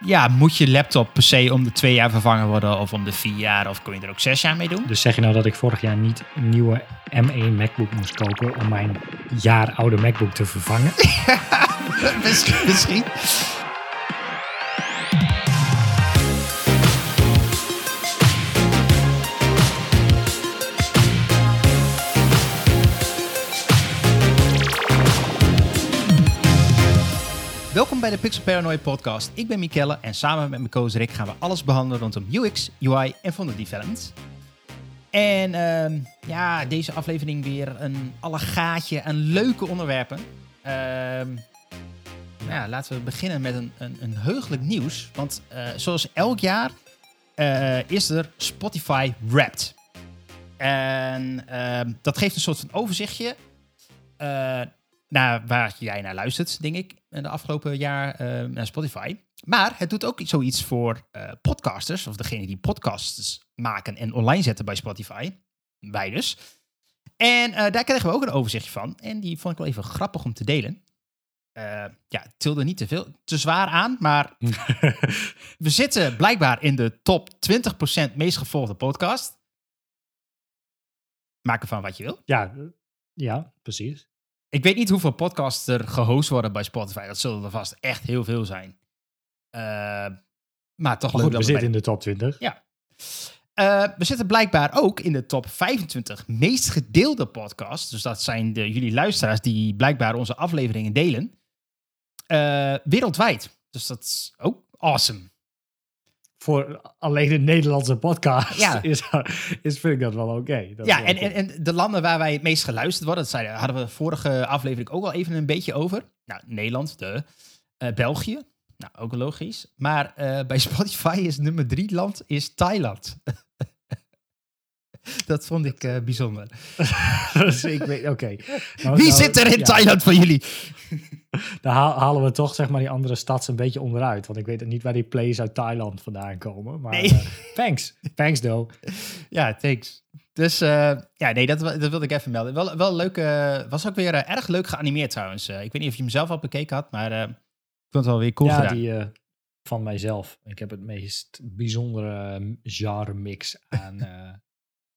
ja, moet je laptop per se om de twee jaar vervangen worden of om de vier jaar of kun je er ook zes jaar mee doen? Dus zeg je nou dat ik vorig jaar niet een nieuwe M1 MacBook moest kopen om mijn jaar oude MacBook te vervangen? misschien. misschien. Bij de Pixel Paranoid podcast. Ik ben Mikelle en samen met mijn co Rick gaan we alles behandelen rondom UX, UI en frontend development. En ehm, ja, deze aflevering weer een allegaatje aan leuke onderwerpen. Ehm, nou ja, laten we beginnen met een, een, een heugelijk nieuws. Want eh, zoals elk jaar eh, is er Spotify Wrapped. En ehm, dat geeft een soort van overzichtje eh, naar waar jij naar luistert, denk ik, de afgelopen jaar eh, naar Spotify. Maar het doet ook zoiets voor eh, podcasters, of degene die podcasts maken en online zetten bij Spotify. Wij dus. En eh, daar kregen we ook een overzichtje van. En die vond ik wel even grappig om te delen. Eh, ja, het tilde niet te veel, te zwaar aan, maar we zitten blijkbaar in de top 20% meest gevolgde podcast. Maak ervan wat je wil. ja, eh, ja, precies. Ik weet niet hoeveel podcasts er gehost worden bij Spotify. Dat zullen er vast echt heel veel zijn. Eh, maar toch Maar leuk goed, we dat zitten bij- in de top 20. Ja. Eh, we zitten blijkbaar ook in de top 25 meest gedeelde podcasts. Dus dat zijn de, jullie luisteraars die blijkbaar onze afleveringen delen. Eh, wereldwijd. Dus dat is ook awesome. Voor alleen een Nederlandse podcast Ja. is, is, vind ik dat wel oké. Ja, wel en, cool. en, en de landen waar wij het meest geluisterd worden, dat zeiden, hadden we vorige aflevering ook al even een beetje over. Nou, Nederland, de, eh, België, nou ook logisch. Maar eh, bij Spotify is nummer drie land is Thailand. Dat vond ik eh, bijzonder. Dus ik weet, oké. Nou, Wie nou, zit er in ja, Thailand van jullie? Dan haal- halen we toch zeg maar die andere stads een beetje onderuit. Want ik weet niet waar die plays uit Thailand vandaan komen. Maar Nee. eh, thanks. Thanks, though. Ja, thanks. Dus eh, ja, nee, dat, dat wilde ik even melden. Wel, wel leuk, was ook weer erg leuk geanimeerd trouwens. Ik weet niet of je hem zelf al bekeken had, maar ik vond het wel weer cool ja, gedaan. die van mijzelf. Ik heb het meest bijzondere genre mix aan,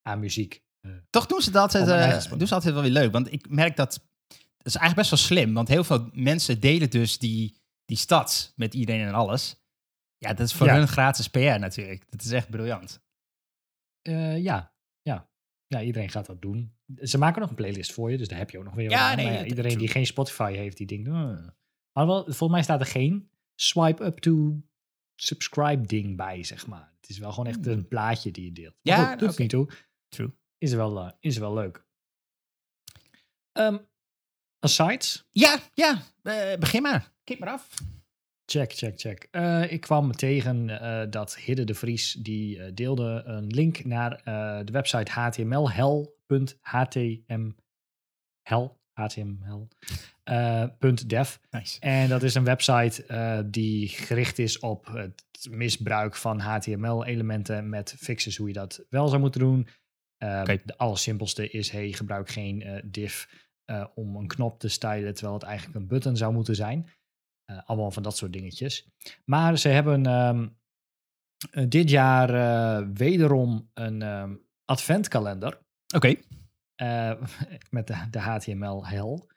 aan muziek. Eh, Toch doen ze het altijd, eh, doen ze altijd wel weer leuk. Want ik merk dat... Dat is eigenlijk best wel slim. Want heel veel mensen delen dus die, die stad met iedereen en alles. Ja, dat is voor Ja. hun gratis PR natuurlijk. Dat is echt briljant. eh, ja, ja. Ja, iedereen gaat dat doen. Ze maken nog een playlist voor je, dus daar heb je ook nog weer Ja, nee, ja, dat- iedereen die geen Spotify heeft, die denkt... "Oh." Maar wel, volgens mij staat er geen swipe up to subscribe ding bij, zeg maar. Het is wel gewoon echt een plaatje die je deelt. Maar Hmm. Ja, goed, doet niet toe. True. Is wel, eh, is wel leuk. Ehm asides? Ja, ja. eh, begin maar. Kijk maar af. Check, check, check. Eh, ik kwam tegen eh, dat Hidde de Vries, die eh, deelde een link naar eh, de website htmlhel.html, html, punt .dev. Nice. En dat is een website eh, die gericht is op het misbruik van HTML-elementen met fixes hoe je dat wel zou moeten doen. Eh, Oké. De allersimpelste is, hey, gebruik geen eh, div eh, om een knop te stylen, terwijl het eigenlijk een button zou moeten zijn. Eh, allemaal van dat soort dingetjes. Maar ze hebben ehm, eh, dit jaar wederom een ehm, adventkalender. Oké. Met de, de HTML-hel.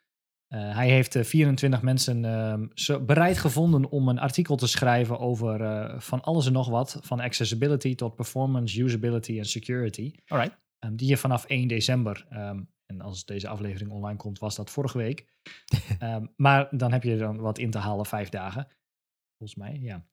Eh, hij heeft eh, 24 mensen ehm, bereid gevonden om een artikel te schrijven over van alles en nog wat. Van accessibility tot performance, usability en security. Alright. Ehm, die je vanaf 1 december, ehm, en als deze aflevering online komt, was dat vorige week. Ehm, maar dan heb je dan wat in te halen, vijf dagen. Volgens mij, ja.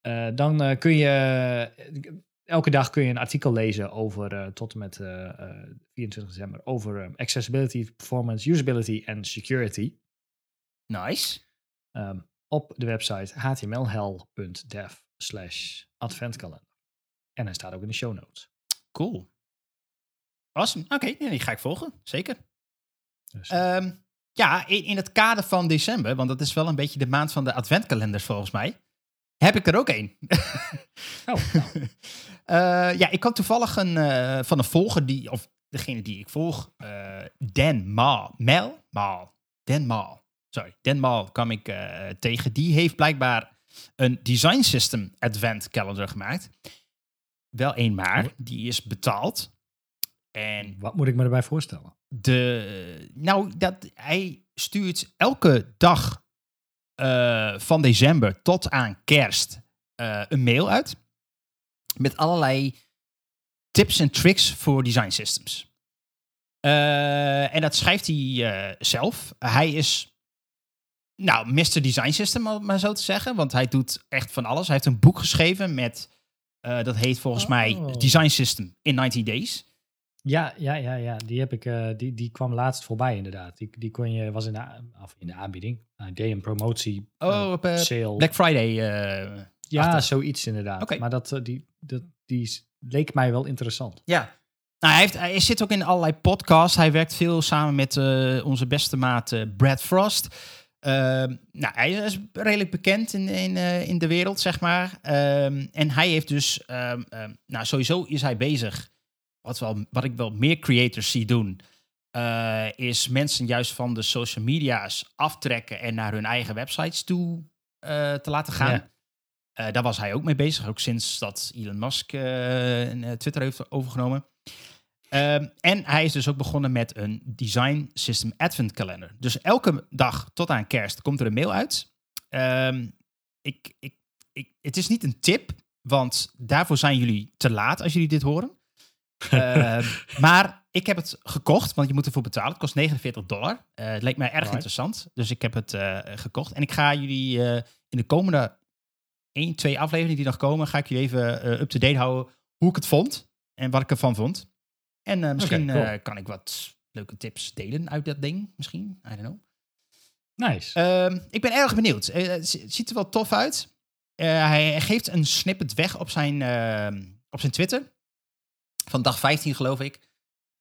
Eh, dan eh, kun je, elke dag kun je een artikel lezen over, eh, tot en met eh, eh, 24 december, over eh, accessibility, performance, usability en security. Nice. Op de website htmlhel.dev slash adventkalender. En hij staat ook in de show notes. Cool. Awesome. Oké, die ga ik volgen. Zeker. Dus, Ehm, ja, in, in het kader van december, want dat is wel een beetje de maand van de adventkalenders volgens mij, heb ik er ook één. oh, Eh, ja, ik kwam toevallig een, eh, van een volger die, of degene die ik volg, eh, Dan Maal. Mel? Maal. Dan Maal. Sorry, Dan Maal kwam ik tegen. Die heeft blijkbaar een Design System Advent Calendar gemaakt. Wel één maar, die is betaald. En Wat moet ik me erbij voorstellen? de, nou, dat, hij stuurt elke dag eh, van december tot aan kerst eh, een mail uit. Met allerlei tips en tricks voor design systems. Eh, en dat schrijft hij zelf. Hij is, nou, Mr. Design System, om maar zo te zeggen. Want hij doet echt van alles. Hij heeft een boek geschreven met, dat heet volgens mij Oh. Design System in 90 Days. Ja, ja, ja, ja. Die, heb ik, eh, die, die kwam laatst voorbij inderdaad. Die, die kon je, was in de, of in de aanbieding. Hij deed een promotie Oh, eh, op eh, sale. Black Friday. ja, zoiets inderdaad. Maar dat, die, dat, die leek mij wel interessant. Ja. Nou, hij, heeft, hij zit ook in allerlei podcasts. Hij werkt veel samen met onze beste maat Brad Frost. Ehm, nou, hij is redelijk bekend in, in, in de wereld, zeg maar. Ehm, en hij heeft dus, ehm, nou, sowieso is hij bezig. Wat, wel, wat ik wel meer creators zie doen, eh, is mensen juist van de social media's aftrekken en naar hun eigen websites toe eh, te laten gaan. Ja. Eh, daar was hij ook mee bezig, ook sinds dat Elon Musk Twitter heeft overgenomen. Ehm, en hij is dus ook begonnen met een Design System Advent Calendar. Dus elke dag tot aan kerst komt er een mail uit. Ehm, ik, ik, ik, het is niet een tip, want daarvoor zijn jullie te laat als jullie dit horen. Ehm, maar ik heb het gekocht, want je moet ervoor betalen. Het kost 49 dollar. Eh, het leek mij erg Right. interessant, dus ik heb het eh, gekocht. En ik ga jullie eh, in de komende 1, 2 afleveringen die nog komen, ga ik jullie even up-to-date houden hoe ik het vond en wat ik ervan vond. En misschien cool. kan ik wat leuke tips delen uit dat ding, misschien. I don't know. Nice. Ehm, ik ben erg benieuwd. Het zi- ziet er wel tof uit. Hij geeft een snippet weg op zijn, ehm, op zijn Twitter. Van dag 15, geloof ik.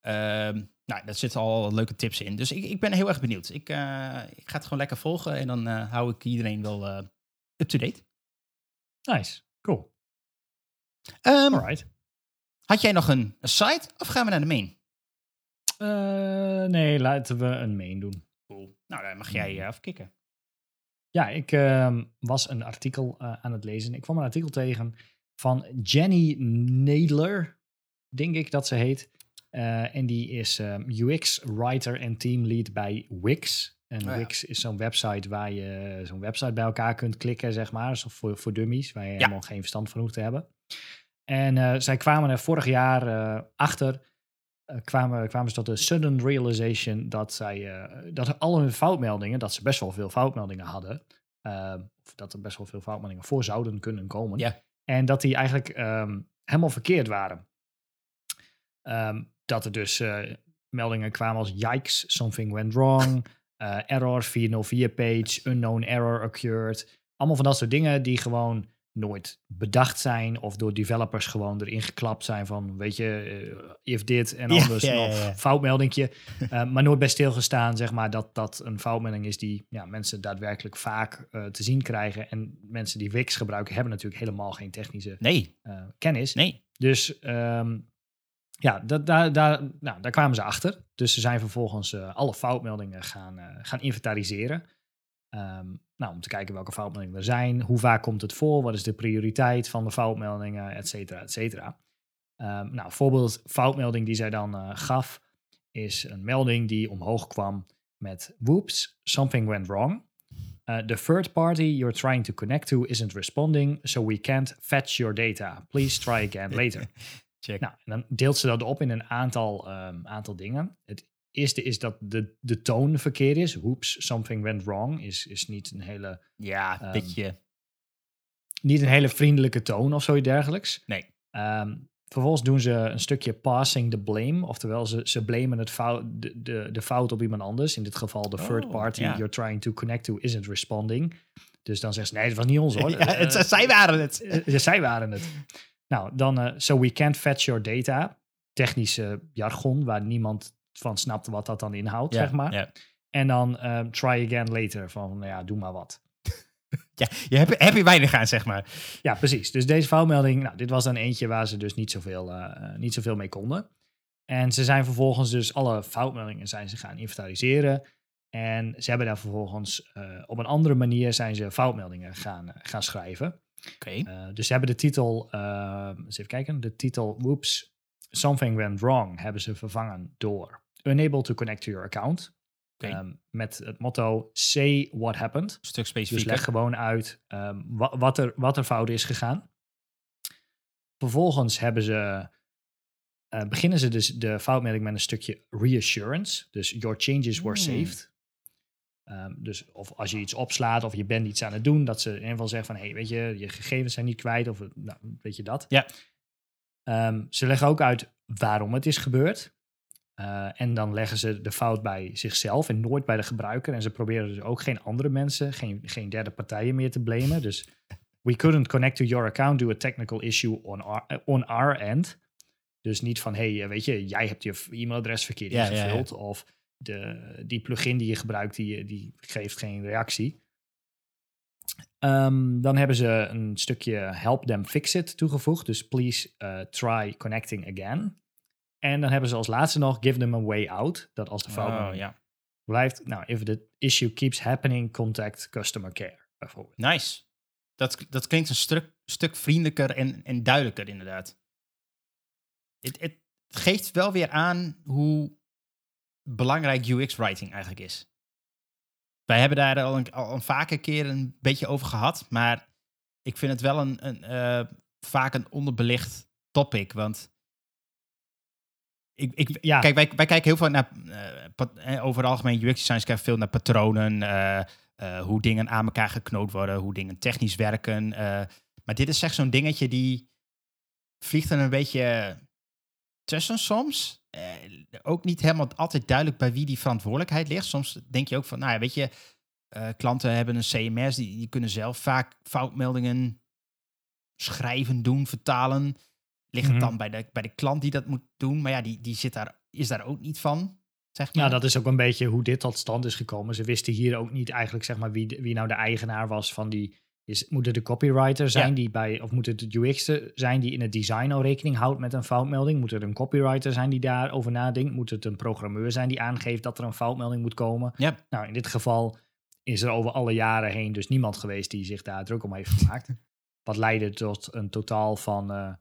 Ehm, nou, daar zitten al leuke tips in. Dus ik, ik ben heel erg benieuwd. Ik, eh, ik ga het gewoon lekker volgen en dan eh, hou ik iedereen wel eh, up-to-date. nice. Cool. Ehm, Alright. had jij nog een, een site of gaan we naar de main? Nee, laten we een main doen. Cool. Nou, dan mag jij uh, afkicken. Ja, ik ehm, was een artikel aan het lezen. Ik kwam een artikel tegen van Jenny Nadler, denk ik dat ze heet. Eh, en die is ehm, UX-writer en teamlead bij Wix. En Oh ja. Wix is zo'n website waar je zo'n website bij elkaar kunt klikken, zeg maar. Voor, voor dummies, waar je helemaal geen verstand van hoeft te hebben. En eh, zij kwamen er vorig jaar eh, achter eh, kwamen, kwamen ze tot de sudden realization dat zij eh, dat al hun foutmeldingen, dat ze best wel veel foutmeldingen hadden, eh, of dat er best wel veel foutmeldingen voor zouden kunnen komen, Ja. en dat die eigenlijk ehm, helemaal verkeerd waren. Ehm, dat er dus eh, meldingen kwamen als yikes, something went wrong, eh, error 404 page, unknown error occurred, allemaal van dat soort dingen die gewoon nooit bedacht zijn of door developers gewoon erin geklapt zijn van, weet je, eh, if dit en anders ja, ja, nog foutmeldingje. Maar nooit bij stilgestaan, zeg maar, dat dat een foutmelding is die ja, mensen daadwerkelijk vaak te zien krijgen. En mensen die Wix gebruiken hebben natuurlijk helemaal geen technische Nee, kennis. nee. Dus ehm, ja, daar, nou, daar kwamen ze achter. Dus ze zijn vervolgens eh, alle foutmeldingen gaan, eh, gaan inventariseren. Ehm, nou, om te kijken welke foutmeldingen er zijn. Hoe vaak komt het voor? Wat is de prioriteit van de foutmeldingen? Et cetera, et cetera. Ehm, nou, voorbeeld foutmelding die zij dan eh, gaf... is een melding die omhoog kwam met... Whoops, something went wrong. The third party you're trying to connect to isn't responding, so we can't fetch your data. Please try again later. Check. Nou, en dan deelt ze dat op in een aantal, ehm, aantal dingen. Het eerste is dat de, de toon verkeerd is. Whoops, something went wrong. Is, is niet, een hele, ja, Ehm, beetje. niet een hele vriendelijke toon of zoiets dergelijks. Nee. Ehm, vervolgens doen ze een stukje passing the blame. Oftewel, ze, ze blamen het fout, de, de, de fout op iemand anders. In dit geval de third Oh, party ja. you're trying to connect to isn't responding. Dus dan zegt ze, nee, het was niet ons hoor. Ja, het, Eh, zij waren het. eh, zij waren het. Nou, dan, eh so we can't fetch your data. Technische jargon, waar niemand van snapt wat dat dan inhoudt, zeg maar. En dan ehm, try again later, van nou ja, doe maar wat. Ja, je hebt, heb je weinig aan, zeg maar. Ja, precies. Dus deze foutmelding, nou, dit was dan eentje waar ze dus niet zoveel, eh, eh, niet zoveel mee konden. En ze zijn vervolgens dus alle foutmeldingen zijn ze gaan inventariseren. En ze hebben daar vervolgens op een andere manier zijn ze foutmeldingen gaan, gaan schrijven. Oké. Uh, dus ze hebben de titel, uh, eens even kijken, de titel Whoops, Something Went Wrong hebben ze vervangen door Unable to Connect to Your Account. Um, met het motto Say What Happened. Een stuk Dus specifieker. leg gewoon uit um, wa wat, er, wat er fout is gegaan. Vervolgens hebben ze, uh, beginnen ze dus de foutmelding met een stukje reassurance. Dus your changes were Hmm. saved. Um, dus of als je iets opslaat of je bent iets aan het doen, dat ze in ieder geval zeggen van, hey, weet je, je gegevens zijn niet kwijt of nou, weet je dat. Ja. Um, ze leggen ook uit waarom het is gebeurd. Uh, en dan leggen ze de fout bij zichzelf en nooit bij de gebruiker. En ze proberen dus ook geen andere mensen, geen, geen derde partijen meer te blamen. Dus we couldn't connect to your account due a technical issue on our, on our end. Dus niet van, hey, weet je, jij hebt je e-mailadres verkeerd Ja, ingevuld. ja, ja. Of de, die plugin die je gebruikt, die, die geeft geen reactie. Um, dan hebben ze een stukje help them fix it toegevoegd. Dus please uh, try connecting again. En dan hebben ze als laatste nog give them a way out. Dat als de fout oh, ja. blijft. Nou, if the issue keeps happening, contact customer care bijvoorbeeld. Nice. Dat, dat klinkt een stuk, stuk vriendelijker en, en duidelijker inderdaad. Het, het geeft wel weer aan hoe belangrijk UX-writing eigenlijk is. Wij hebben daar al een, al een vaker keer een beetje over gehad, maar ik vind het wel een, een uh, vaak een onderbelicht topic, want ik, ik, ja. kijk, wij, wij kijken heel veel naar, uh, over het algemeen UX design kijken veel naar patronen, uh, hoe dingen aan elkaar geknoopt worden, hoe dingen technisch werken. maar dit is echt zo'n dingetje die vliegt er een beetje tussen soms. Ook niet helemaal altijd duidelijk bij wie die verantwoordelijkheid ligt. Soms denk je ook van, nou ja, weet je, klanten hebben een CMS, die, die kunnen zelf vaak foutmeldingen schrijven, doen, vertalen. Ligt het dan bij de, bij de klant die dat moet doen? Maar ja, die, die zit daar, is daar ook niet van. Zeg maar. Ja, dat is ook een beetje hoe dit tot stand is gekomen. Ze wisten hier ook niet eigenlijk, zeg maar, wie, wie nou de eigenaar was van die. Is, moet het de copywriter zijn Ja. die bij, of moet het de UX zijn die in het design al rekening houdt met een foutmelding? Moet het een copywriter zijn die daarover nadenkt? Moet het een programmeur zijn die aangeeft dat er een foutmelding moet komen? Ja. Nou, in dit geval is er over alle jaren heen dus niemand geweest die zich daar druk om heeft gemaakt. Wat leidde tot een totaal van uh,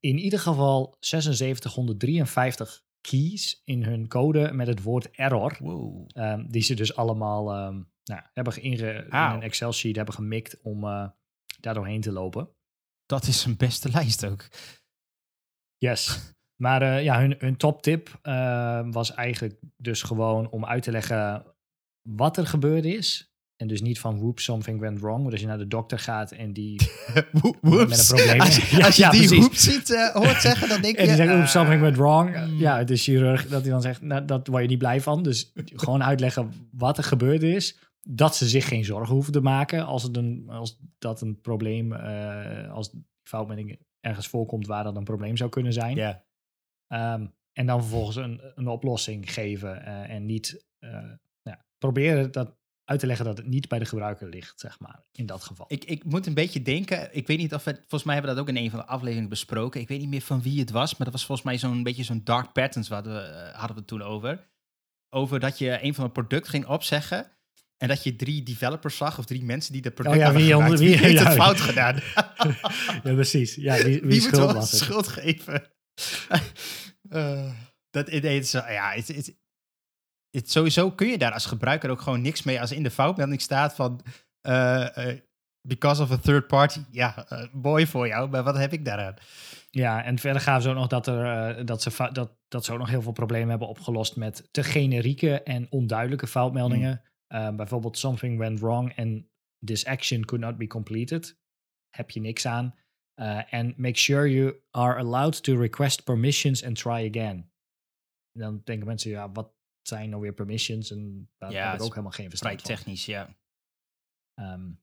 in ieder geval 7653 keys in hun code met het woord error. Wow. Um, die ze dus allemaal um, nou, hebben inge in een Excel sheet hebben gemikt om uh, daar doorheen te lopen. Dat is een beste lijst ook. Yes. Maar uh, ja, hun, hun toptip uh, was eigenlijk dus gewoon om uit te leggen wat er gebeurd is. En dus niet van whoop, something went wrong. Maar als je naar de dokter gaat en die met een probleem... Als je, als je ja, die precies. whoop ziet, uh, hoort zeggen, dan denk je... En die zegt, whoop, something went wrong. Ja, de chirurg, dat hij dan zegt, nou, dat word je niet blij van. Dus gewoon uitleggen wat er gebeurd is. Dat ze zich geen zorgen hoeven te maken als, het een, als dat een probleem... Uh, als foutmelding ergens voorkomt waar dat een probleem zou kunnen zijn. Yeah. Um, en dan vervolgens een, een oplossing geven. Uh, en niet nou, proberen dat uit te leggen dat het niet bij de gebruiker ligt, zeg maar, in dat geval. Ik, ik moet een beetje denken, ik weet niet of het, volgens mij hebben we dat ook in een van de afleveringen besproken. Ik weet niet meer van wie het was, maar dat was volgens mij zo'n beetje zo'n dark patterns, wat we, hadden we het toen over. Over dat je een van de producten ging opzeggen en dat je drie developers zag, of drie mensen die dat product oh ja, hadden wie, gemaakt. Wie, wie heeft ja, het fout gedaan? ja, precies. Ja, wie, wie, schuld moet was het? schuld geven? uh, dat, het, ja, het, het, het, sowieso kun je daar als gebruiker ook gewoon niks mee als in de foutmelding staat van uh, uh, because of a third party. Ja, mooi voor jou, maar wat heb ik daaraan? Ja, en verder gaven ze ook nog dat, er, dat, ze dat, dat ze ook nog heel veel problemen hebben opgelost met te generieke en onduidelijke foutmeldingen. Mm. Bijvoorbeeld something went wrong and this action could not be completed. Heb je niks aan. En make sure you are allowed to request permissions and try again. En dan denken mensen, ja, wat zijn nou weer permissions? En daar ja, heb ik ook helemaal geen verstand vrij technisch, ja. Um,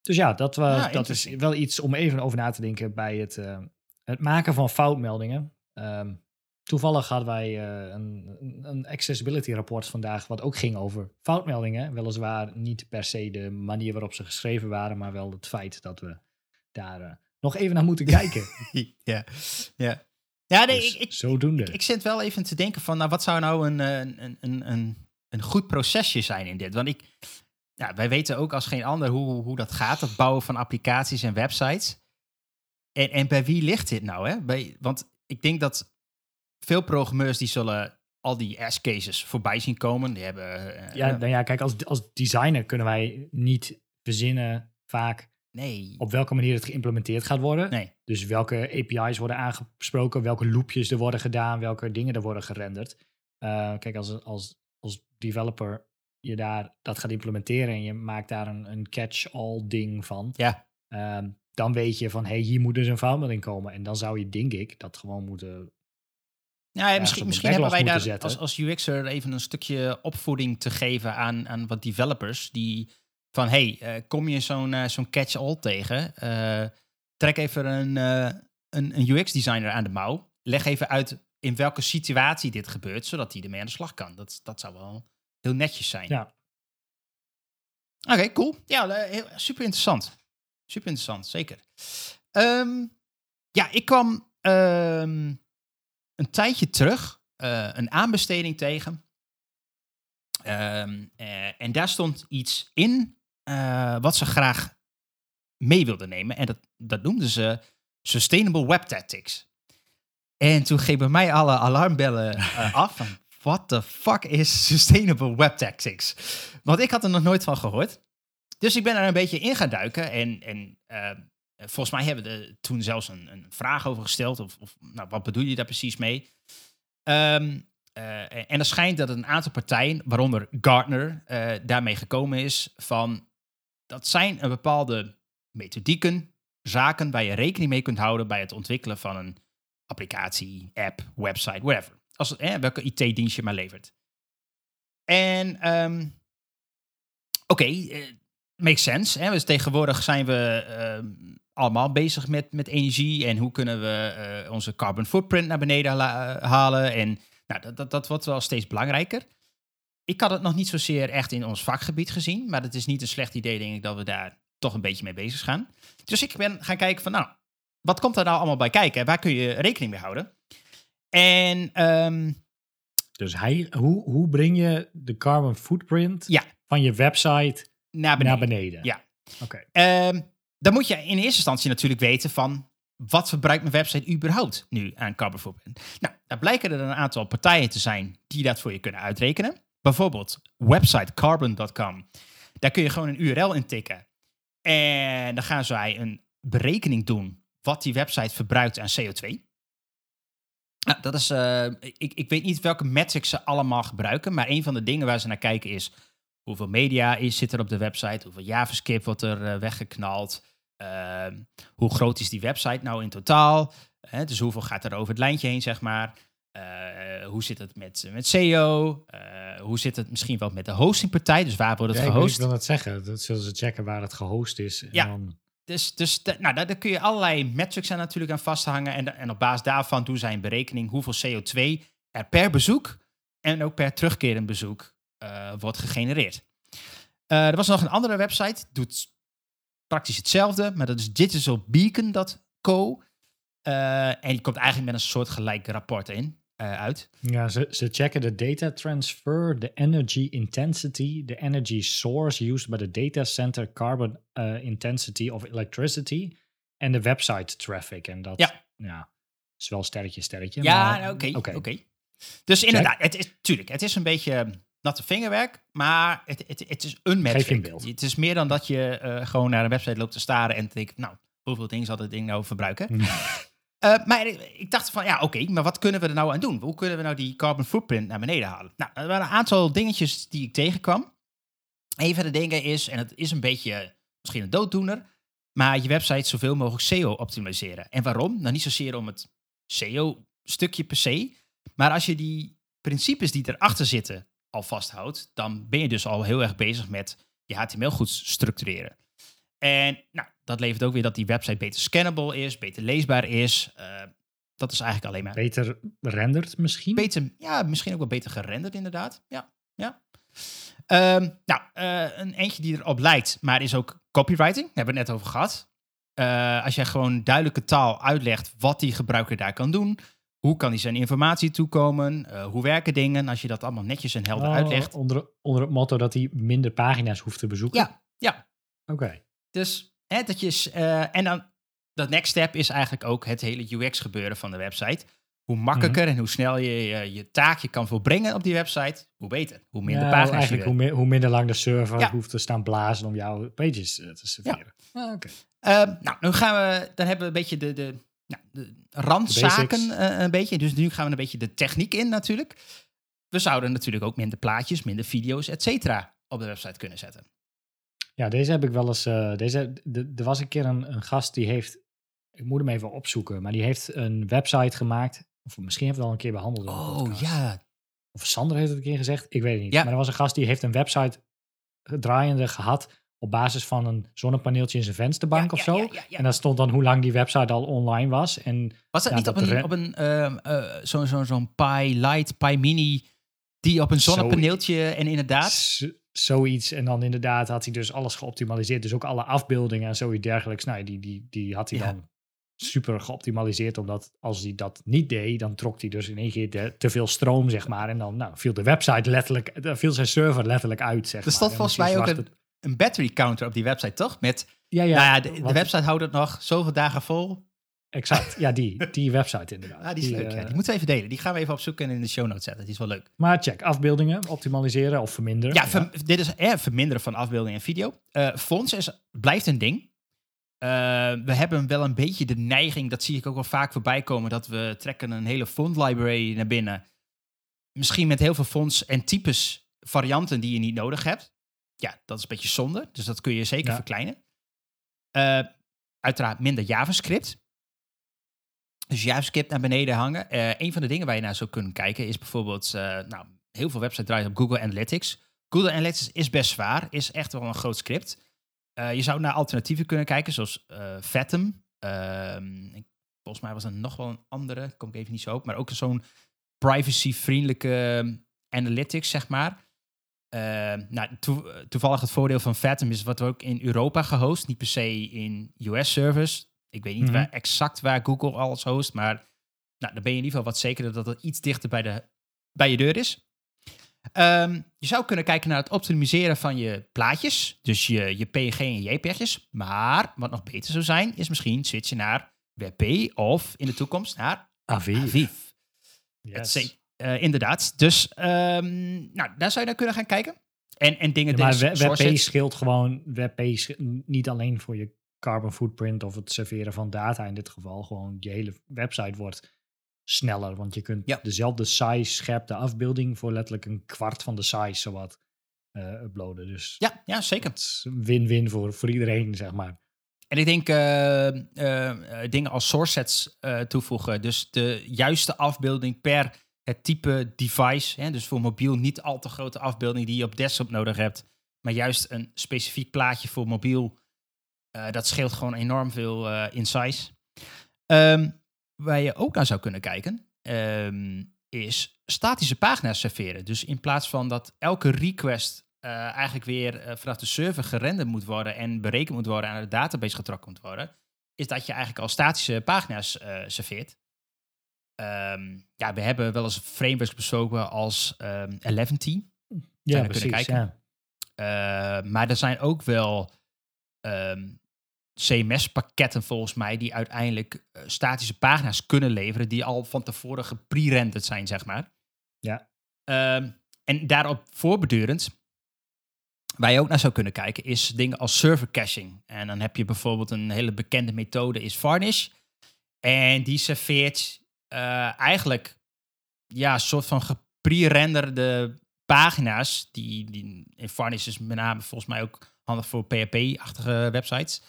dus ja, dat, was, ja, dat is wel iets om even over na te denken bij het, uh, het maken van foutmeldingen. Um, toevallig hadden wij uh, een, een accessibility rapport vandaag, wat ook ging over foutmeldingen. Weliswaar niet per se de manier waarop ze geschreven waren, maar wel het feit dat we daar uh, nog even naar moeten kijken. ja, ja. Ja, nee, dus ik, ik, zodoende. Ik, ik zit wel even te denken van, nou, wat zou nou een, een, een, een, een goed procesje zijn in dit. Want ik, ja, wij weten ook als geen ander hoe, hoe dat gaat, het bouwen van applicaties en websites. En, en bij wie ligt dit nou? Hè? Bij, want ik denk dat veel programmeurs die zullen al die S-cases voorbij zien komen. Die hebben, uh, ja, nou ja, kijk, als, als designer kunnen wij niet verzinnen vaak nee. op welke manier het geïmplementeerd gaat worden. Nee. Dus welke API's worden aangesproken, welke loopjes er worden gedaan, welke dingen er worden gerenderd. Uh, kijk, als, als, als developer je daar dat gaat implementeren en je maakt daar een, een catch-all ding van. Ja. Uh, dan weet je van, hé, hey, hier moet dus een foutmelding komen. En dan zou je, denk ik, dat gewoon moeten ja, ja misschien, misschien hebben wij daar als, als UX'er even een stukje opvoeding te geven aan, aan wat developers. Die van, hey, uh, kom je zo'n uh, zo'n catch-all tegen? Uh, trek even een, een, een UX-designer aan de mouw. Leg even uit in welke situatie dit gebeurt, zodat hij ermee aan de slag kan. Dat, dat zou wel heel netjes zijn. Ja. Oké, cool. Ja, heel, super interessant. Super interessant, zeker. Um, ja, ik kwam um, een tijdje terug uh, een aanbesteding tegen. Um, uh, en daar stond iets in uh, wat ze graag mee wilden nemen. En dat, dat noemden ze Sustainable Web Tactics. En toen gingen mij alle alarmbellen af van... What the fuck is Sustainable Web Tactics? Want ik had er nog nooit van gehoord. Dus ik ben er een beetje in gaan duiken. En, en volgens mij hebben we er toen zelfs een, een vraag over gesteld. Of, of, nou, wat bedoel je daar precies mee? Um, uh, en er schijnt dat een aantal partijen, waaronder Gartner, uh, daarmee gekomen is van dat zijn een bepaalde methodieken, zaken waar je rekening mee kunt houden bij het ontwikkelen van een applicatie, app, website, whatever. Als, eh, welke IT-dienst je maar levert. En um, oké, uh, makes sense. Hè? Dus tegenwoordig zijn we uh, allemaal bezig met, met energie en hoe kunnen we uh, onze carbon footprint naar beneden halen. En nou, dat, dat, dat wordt wel steeds belangrijker. Ik had het nog niet zozeer echt in ons vakgebied gezien, maar het is niet een slecht idee, denk ik, dat we daar toch een beetje mee bezig gaan. Dus ik ben gaan kijken van, nou, wat komt daar nou allemaal bij kijken? Waar kun je rekening mee houden? En... Um, dus hij, hoe, hoe breng je de carbon footprint ja. van je website naar beneden? Naar beneden? Ja. Oké. Okay. Um, dan moet je in eerste instantie natuurlijk weten van wat verbruikt mijn website überhaupt nu aan carbon footprint. Nou, daar blijken er een aantal partijen te zijn die dat voor je kunnen uitrekenen. Bijvoorbeeld websitecarbon.com. Daar kun je gewoon een URL intikken. En dan gaan zij een berekening doen wat die website verbruikt aan CO2. Nou, dat is, uh, ik, ik weet niet welke metrics ze allemaal gebruiken, maar een van de dingen waar ze naar kijken is hoeveel media is, zit er op de website, hoeveel JavaScript wordt er uh, weggeknald, uh, hoe groot is die website nou in totaal, hè, dus hoeveel gaat er over het lijntje heen, zeg maar. Uh, hoe zit het met, met SEO? hoe zit het misschien wel met de hostingpartij? Dus waar wordt het ja, gehost? Ik wil dat zeggen. Dat zullen ze checken waar het gehost is. En ja. Dan... Dus, dus de, nou, daar, daar, kun je allerlei metrics aan natuurlijk aan vasthangen. En, en op basis daarvan doen zij een berekening hoeveel CO2 er per bezoek en ook per terugkerend bezoek uh, wordt gegenereerd. Er was nog een andere website, doet praktisch hetzelfde, maar dat is digitalbeacon.co. Uh, en die komt eigenlijk met een soort gelijk rapport in, uit. Ja, ze, ze checken de data transfer, de energy intensity, de energy source used by the data center, carbon intensity of electricity en de website traffic. En dat ja. Ja, is wel sterretje, sterretje. Ja, oké. oké. Okay. Dus inderdaad, het is, tuurlijk, het is een beetje natte vingerwerk, maar het, het, het is een metric. Het is meer dan dat je uh, gewoon naar een website loopt te staren en te denken, nou, hoeveel dingen zal dit ding nou verbruiken? uh, maar ik dacht van, ja, oké, okay, maar wat kunnen we er nou aan doen? Hoe kunnen we nou die carbon footprint naar beneden halen? Nou, er waren een aantal dingetjes die ik tegenkwam. Een van de dingen is, en het is een beetje misschien een dooddoener, maar je website zoveel mogelijk SEO optimaliseren. En waarom? Nou, niet zozeer om het SEO-stukje per se, maar als je die principes die erachter zitten al vasthoudt, dan ben je dus al heel erg bezig met je HTML goed structureren. En nou, dat levert ook weer dat die website beter scannable is, beter leesbaar is. Uh, dat is eigenlijk alleen maar... Beter renderd misschien? Beter, ja, misschien ook wel beter gerenderd inderdaad. Ja, ja. Um, nou, uh, een eentje die erop lijkt, maar is ook copywriting. Daar hebben we het net over gehad. Uh, als jij gewoon duidelijke taal uitlegt wat die gebruiker daar kan doen, Hoe kan hij zijn informatie toekomen? Uh, hoe werken dingen? Als je dat allemaal netjes en helder Oh, uitlegt. Onder, onder het motto dat hij minder pagina's hoeft te bezoeken? Ja, ja. Oké. Dus hè, dat je. eh, en dan. Dat next step is eigenlijk ook het hele UX gebeuren van de website. Hoe makkelijker en hoe snel je, je je taakje kan volbrengen op die website, hoe beter. Hoe minder Ja, pagina's eigenlijk hoe, hoe minder lang de server Ja. hoeft te staan blazen om jouw pages eh, te serveren. Ah, Oké. Ehm, nou, nu gaan we, dan hebben we een beetje de, de, nou, de randzaken eh, een beetje. Dus nu gaan we een beetje de techniek in natuurlijk. We zouden natuurlijk ook minder plaatjes, minder video's, et cetera, op de website kunnen zetten. Ja, deze heb ik wel eens. eh, deze, de- er was een keer een, een gast die heeft. Ik moet hem even opzoeken, maar die heeft een website gemaakt. Of misschien heeft het al een keer behandeld. Oh ja, Of Sander heeft het een keer gezegd. Ik weet het niet. Ja. Maar er was een gast die heeft een website draaiende gehad. Op basis van een zonnepaneeltje in zijn vensterbank Ja, of ja, zo. ja, ja, ja. En daar stond dan hoe lang die website al online was. En Was dat Ja, niet dat op een, op een ehm, eh, zo'n zo, zo'n Pi Light, Pi Mini, die op een Zo- zonnepaneeltje en inderdaad... zoiets. En dan inderdaad had hij dus alles geoptimaliseerd. Dus ook alle afbeeldingen en zoiets dergelijks. Nou, die, die, die had hij Ja. dan super geoptimaliseerd. Omdat als hij dat niet deed, dan trok hij dus in één keer de, te veel stroom, zeg maar. En dan nou, viel de website letterlijk, dan viel zijn server letterlijk uit, zeg Er maar. stond En volgens mij ook was een, het- een battery counter op die website, toch? Met, Ja, ja, ja, nou ja, de, website houdt het nog zoveel dagen vol. Exact, ja, die, die website inderdaad. Ah, die is leuk, eh, ja. Die moeten we even delen. Die gaan we even opzoeken en in de show notes zetten. Die is wel leuk. Maar check, afbeeldingen, optimaliseren of verminderen. Ja, ver- dit is eh, verminderen van afbeelding en video. Eh fonts is, blijft een ding. Eh, we hebben wel een beetje de neiging, dat zie ik ook wel vaak voorbij komen, dat we trekken een hele font library naar binnen. Misschien met heel veel fonts en types varianten die je niet nodig hebt. Ja, dat is een beetje zonde. Dus dat kun je zeker Ja. verkleinen. Eh, uiteraard minder JavaScript. Dus JavaScript naar beneden hangen. Eh, een van de dingen waar je naar zou kunnen kijken is bijvoorbeeld, eh, nou, heel veel websites draaien op Google Analytics. Google Analytics is best zwaar, is echt wel een groot script. Je zou naar alternatieven kunnen kijken, zoals Fathom. Ehm, volgens mij was er nog wel een andere, kom ik even niet zo op, maar ook zo'n privacy-vriendelijke ehm, analytics, zeg maar. Eh, nou, toe- toevallig het voordeel van Fathom is wat we ook in Europa gehost, niet per se in US-servers. Ik weet niet Mhm. waar, exact waar Google alles host, maar nou, dan ben je in ieder geval wat zekerder dat het iets dichter bij, de, bij je deur is. Ehm, je zou kunnen kijken naar het optimiseren van je plaatjes, dus je, je PNG en JPEG'jes. Maar wat nog beter zou zijn, is misschien switchen naar WebP of in de toekomst naar Aviv. Aviv. Yes. Het eh, inderdaad. Dus ehm, nou, daar zou je naar kunnen gaan kijken. En, en dingen... Ja, maar WebP scheelt gewoon, WebP niet alleen voor je carbon footprint of het serveren van data in dit geval, gewoon je hele website wordt sneller, want je kunt Ja. dezelfde size scherp de afbeelding voor letterlijk een kwart van de size zowat eh uploaden. Dus Ja, ja, zeker. win-win voor, voor iedereen, zeg maar. En ik denk eh, eh, dingen als source sets toevoegen. Dus de juiste afbeelding per het type device. Hè? Dus voor mobiel niet al te grote afbeelding die je op desktop nodig hebt. Maar juist een specifiek plaatje voor mobiel. eh, dat scheelt gewoon enorm veel eh, in size. Ehm, waar je ook naar zou kunnen kijken, ehm, is statische pagina's serveren. Dus in plaats van dat elke request eh, eigenlijk weer vanaf de server gerenderd moet worden en berekend moet worden en aan de database getrokken moet worden, is dat je eigenlijk al statische pagina's serveert. Ehm, ja, we hebben wel eens frameworks besproken als ehm 11t. Ja, precies. kunnen kijken. Ja. Uh, maar er zijn ook wel ehm, CMS-pakketten volgens mij die uiteindelijk eh, statische pagina's kunnen leveren die al van tevoren gepre-rendered zijn, zeg maar. Ja. Ehm, en daarop voorbedurend, waar je ook naar zou kunnen kijken, is dingen als server caching. En dan heb je bijvoorbeeld een hele bekende methode is Varnish. En die serveert eh, eigenlijk ja, een soort van gepre-renderde pagina's. Die, die in Varnish is met name volgens mij ook handig voor PHP-achtige websites.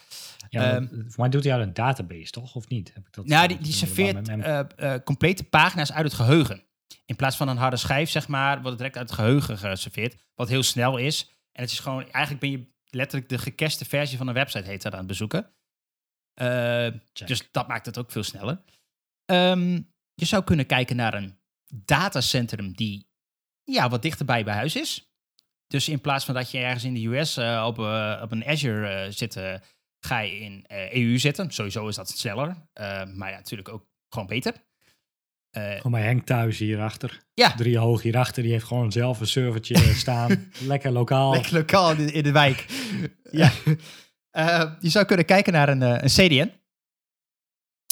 Ja, Ehm, voor mij doet hij uit een database, toch? Of niet? Heb ik dat Nou, die, die serveert eh, eh, complete pagina's uit het geheugen. In plaats van een harde schijf, zeg maar, wordt het direct uit het geheugen geserveerd. Wat heel snel is. En het is gewoon, eigenlijk ben je letterlijk de gecaste versie van een website heet dat aan het bezoeken. Dus dat maakt het ook veel sneller. Ehm, je zou kunnen kijken naar een datacentrum die ja, wat dichterbij bij huis is. Dus in plaats van dat je ergens in de US eh, op, eh, op een Azure eh, zit, ga je in EU zitten. Sowieso is dat sneller, maar ja, natuurlijk ook gewoon beter. Gewoon bij Henk thuis hierachter. Ja. Drie hoog hierachter. Die heeft gewoon zelf een servertje staan. Lekker lokaal. Lekker lokaal in de, in de wijk. ja. Je zou kunnen kijken naar een, een CDN.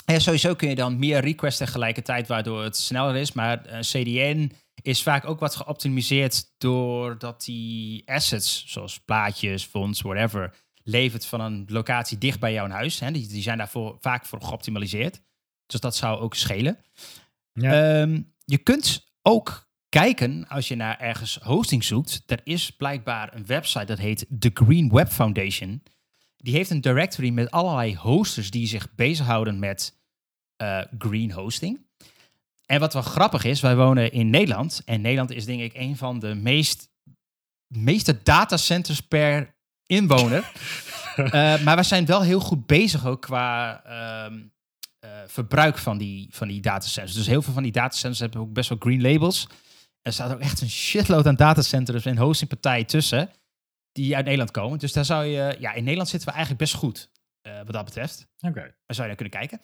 En sowieso kun je dan meer requests tegelijkertijd, waardoor het sneller is. Maar een CDN is vaak ook wat geoptimiseerd doordat die assets, zoals plaatjes, fonts, whatever, levert van een locatie dicht bij jouw huis. Hè. Die, die zijn daarvoor vaak voor geoptimaliseerd. Dus dat zou ook schelen. Ja. Ehm, je kunt ook kijken als je naar ergens hosting zoekt. Er is blijkbaar een website dat heet The Green Web Foundation. Die heeft een directory met allerlei hosters die zich bezighouden met eh, green hosting. En wat wel grappig is, wij wonen in Nederland. En Nederland is denk ik een van de meest, meeste datacenters per inwoner. Eh, maar we zijn wel heel goed bezig ook qua ehm, eh, verbruik van die, van die datacenters. Dus heel veel van die datacenters hebben ook best wel green labels. Er staat ook echt een shitload aan datacenters en hostingpartijen tussen die uit Nederland komen. Dus daar zou je, ja, in Nederland zitten we eigenlijk best goed eh, wat dat betreft. Oké. Daar zou je naar kunnen kijken.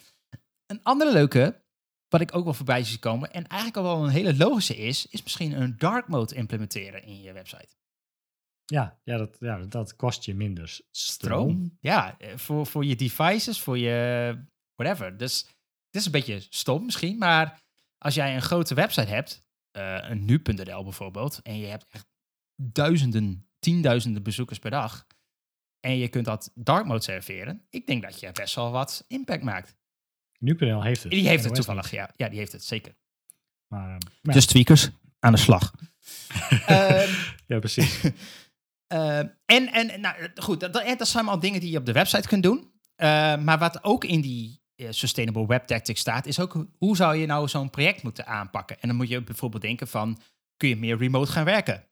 Een andere leuke, wat ik ook wel voorbij zie komen, en eigenlijk al wel een hele logische is, is misschien een dark mode implementeren in je website. Ja, ja, dat, ja, dat kost je minder Stroom. Ja, eh, voor, voor je devices, voor je whatever. Dus het is een beetje stom misschien, maar als jij een grote website hebt, eh, een nu.nl bijvoorbeeld, en je hebt echt duizenden, tienduizenden bezoekers per dag, en je kunt dat dark mode serveren, ik denk dat je best wel wat impact maakt. Nu.nl heeft het. Die heeft het toevallig, ja. Ja, die heeft het zeker. Maar, ehm, ja. Dus tweakers, aan de slag. Ehm, ja, precies. Ehm, en en nou, goed, dat, zijn al dingen die je op de website kunt doen. Ehm, maar wat ook in die eh, Sustainable Web Tactics staat, is ook hoe zou je nou zo'n project moeten aanpakken. En dan moet je bijvoorbeeld denken van, kun je meer remote gaan werken?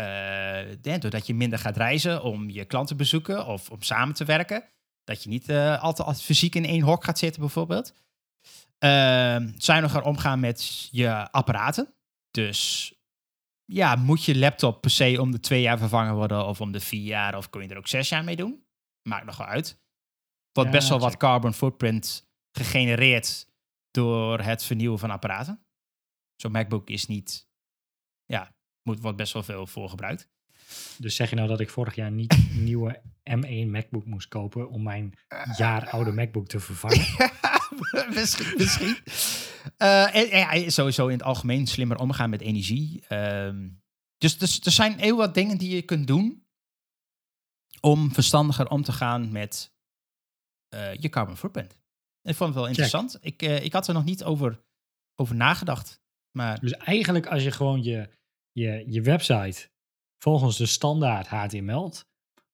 Eh, doordat je minder gaat reizen om je klanten te bezoeken of om samen te werken. Dat je niet eh, altijd, fysiek in één hok gaat zitten bijvoorbeeld. Ehm zuiniger omgaan met je apparaten. Dus ja, moet je laptop per se om de twee jaar vervangen worden of om de vier jaar of kun je er ook zes jaar mee doen? Maakt nog wel uit. Ja, best wel wat carbon footprint gegenereerd door het vernieuwen van apparaten. Zo'n MacBook is niet, ja, moet, wordt best wel veel voor gebruikt. Dus zeg je nou dat ik vorig jaar niet een nieuwe M1 MacBook moest kopen om mijn jaar oude MacBook te vervangen? misschien. misschien. Eh, en, sowieso in het algemeen slimmer omgaan met energie. Ehm, dus, dus er zijn heel wat dingen die je kunt doen om verstandiger om te gaan met eh, je carbon footprint. Ik vond het wel interessant. Ik, eh, ik had er nog niet over, over nagedacht. Maar Dus eigenlijk als je gewoon je, je, je website volgens de standaard HTML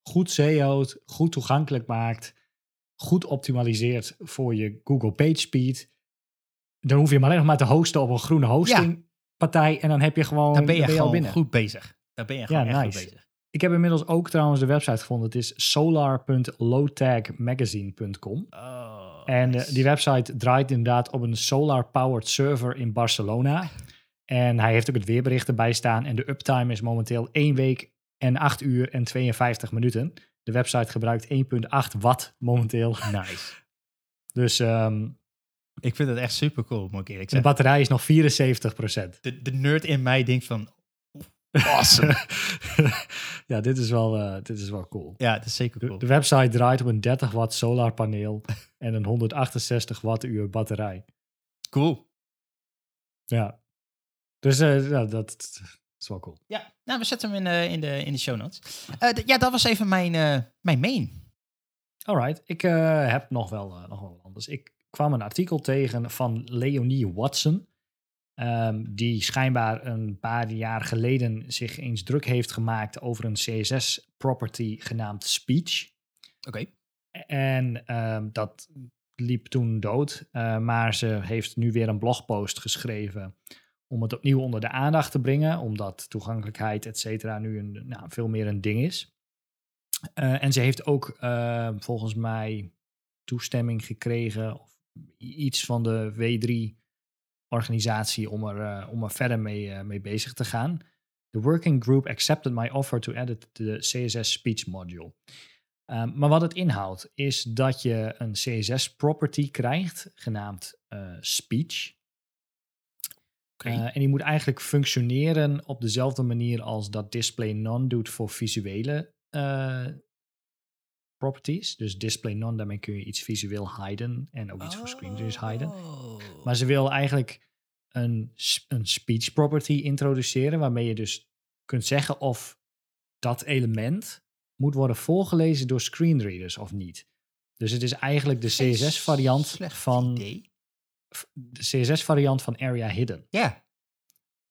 goed SEO't, goed toegankelijk maakt, goed optimaliseert voor je Google PageSpeed, dan hoef je hem alleen nog maar te hosten op een groene hostingpartij en dan heb je gewoon daar ben je dan al gewoon binnen. goed bezig. Daar ben je Ja, gewoon echt nice. goed bezig. Ik heb inmiddels ook trouwens de website gevonden. Het is solar.lowtagmagazine.com. Oh, En eh, nice. die website draait inderdaad op een solar-powered server in Barcelona. En hij heeft ook het weerbericht erbij staan. En de uptime is momenteel 1 week en 8 uur en 52 minuten. De website gebruikt 1,8 watt momenteel. Nice. Dus ehm, Ik vind het echt super cool, moet ik eerlijk de zeggen. batterij is nog 74 procent. De, de nerd in mij denkt van, awesome. ja, dit is, wel, eh, dit is wel cool. ja, dat is zeker De, cool. de website draait op een 30 watt solarpaneel en een 168 wattuur batterij. Cool. Ja. Dus eh, ja, dat is wel cool. Ja, nou, we zetten hem in de, in de, in de show notes. Eh, ja, dat was even mijn, eh, mijn main. Alright, ik heb nog wel, nog wel wat anders. Ik kwam een artikel tegen van Leonie Watson. ehm, die schijnbaar een paar jaar geleden zich eens druk heeft gemaakt over een CSS-property genaamd Speech. Oké. En ehm, dat liep toen dood. maar ze heeft nu weer een blogpost geschreven om het opnieuw onder de aandacht te brengen. Omdat toegankelijkheid, et cetera, nu een, nou, veel meer een ding is. Eh, en ze heeft ook eh, volgens mij toestemming gekregen. Of iets van de W3-organisatie om, er, eh, om er verder mee, mee bezig te gaan. The working group accepted my offer to edit the CSS speech module. Um, maar wat het inhoudt, is dat je een CSS-property krijgt, genaamd speech. Eh, en die moet eigenlijk functioneren op dezelfde manier als dat display none doet voor visuele eh, properties. Dus display none, daarmee kun je iets visueel hiden en ook iets voor screen readers hiden. Oh. Maar ze wil eigenlijk een, een speech property introduceren, waarmee je dus kunt zeggen of dat element moet worden voorgelezen door screenreaders of niet. Dus het is eigenlijk de CSS-variant van idee. De CSS-variant van Area Hidden. Ja,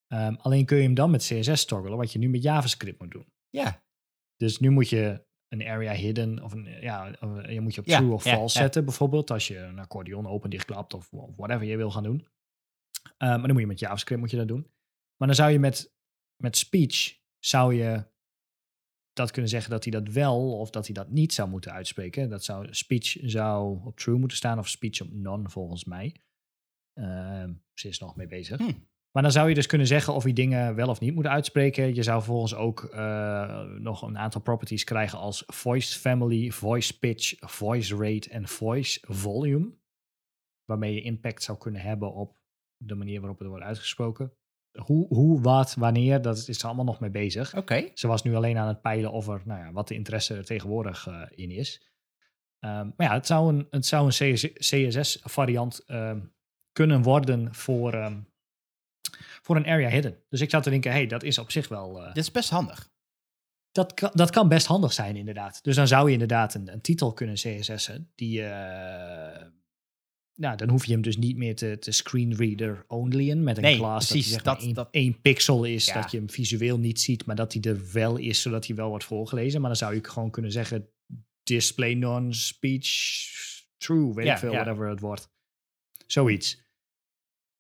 Ehm, alleen kun je hem dan met CSS toggelen, wat je nu met JavaScript moet doen. ja. Dus nu moet je een area hidden of een, ja, of, je moet je op Ja, true of false ja. zetten bijvoorbeeld als je een accordeon open dichtklapt of, of whatever je wil gaan doen. Eh, maar dan moet je met JavaScript moet je dat doen. Maar dan zou je met, met speech zou je dat kunnen zeggen dat hij dat wel of dat hij dat niet zou moeten uitspreken. Dat zou speech zou op true moeten staan of speech op none volgens mij. Ehm, ze is nog mee bezig. Hm. Maar dan zou je dus kunnen zeggen of je dingen wel of niet moet uitspreken. Je zou vervolgens ook eh, nog een aantal properties krijgen als voice family, voice pitch, voice rate en voice volume. Waarmee je impact zou kunnen hebben op de manier waarop het wordt uitgesproken. Hoe, hoe wat, wanneer, dat is er allemaal nog mee bezig. Oké. Ze was nu alleen aan het peilen over nou ja, wat de interesse er tegenwoordig eh, in is. Ehm, maar ja, het zou een, het zou een CSS-variant kunnen worden voor, ehm, voor een area hidden. Dus ik zat te denken, hey, dat is op zich wel... eh, Dit is best handig. dat, kan, dat kan best handig zijn, inderdaad. Dus dan zou je inderdaad een, een titel kunnen CSS'en. Die, eh, nou, dan hoef je hem dus niet meer te, te screenreader onlyen met een Nee, class precies, dat, hij zeg maar dat- één, pixel is. Ja. Dat je hem visueel niet ziet, maar dat hij er wel is, zodat hij wel wordt voorgelezen. Maar dan zou je gewoon kunnen zeggen display non-speech true, weet Ja, ik veel, ja. whatever het wordt. Zoiets.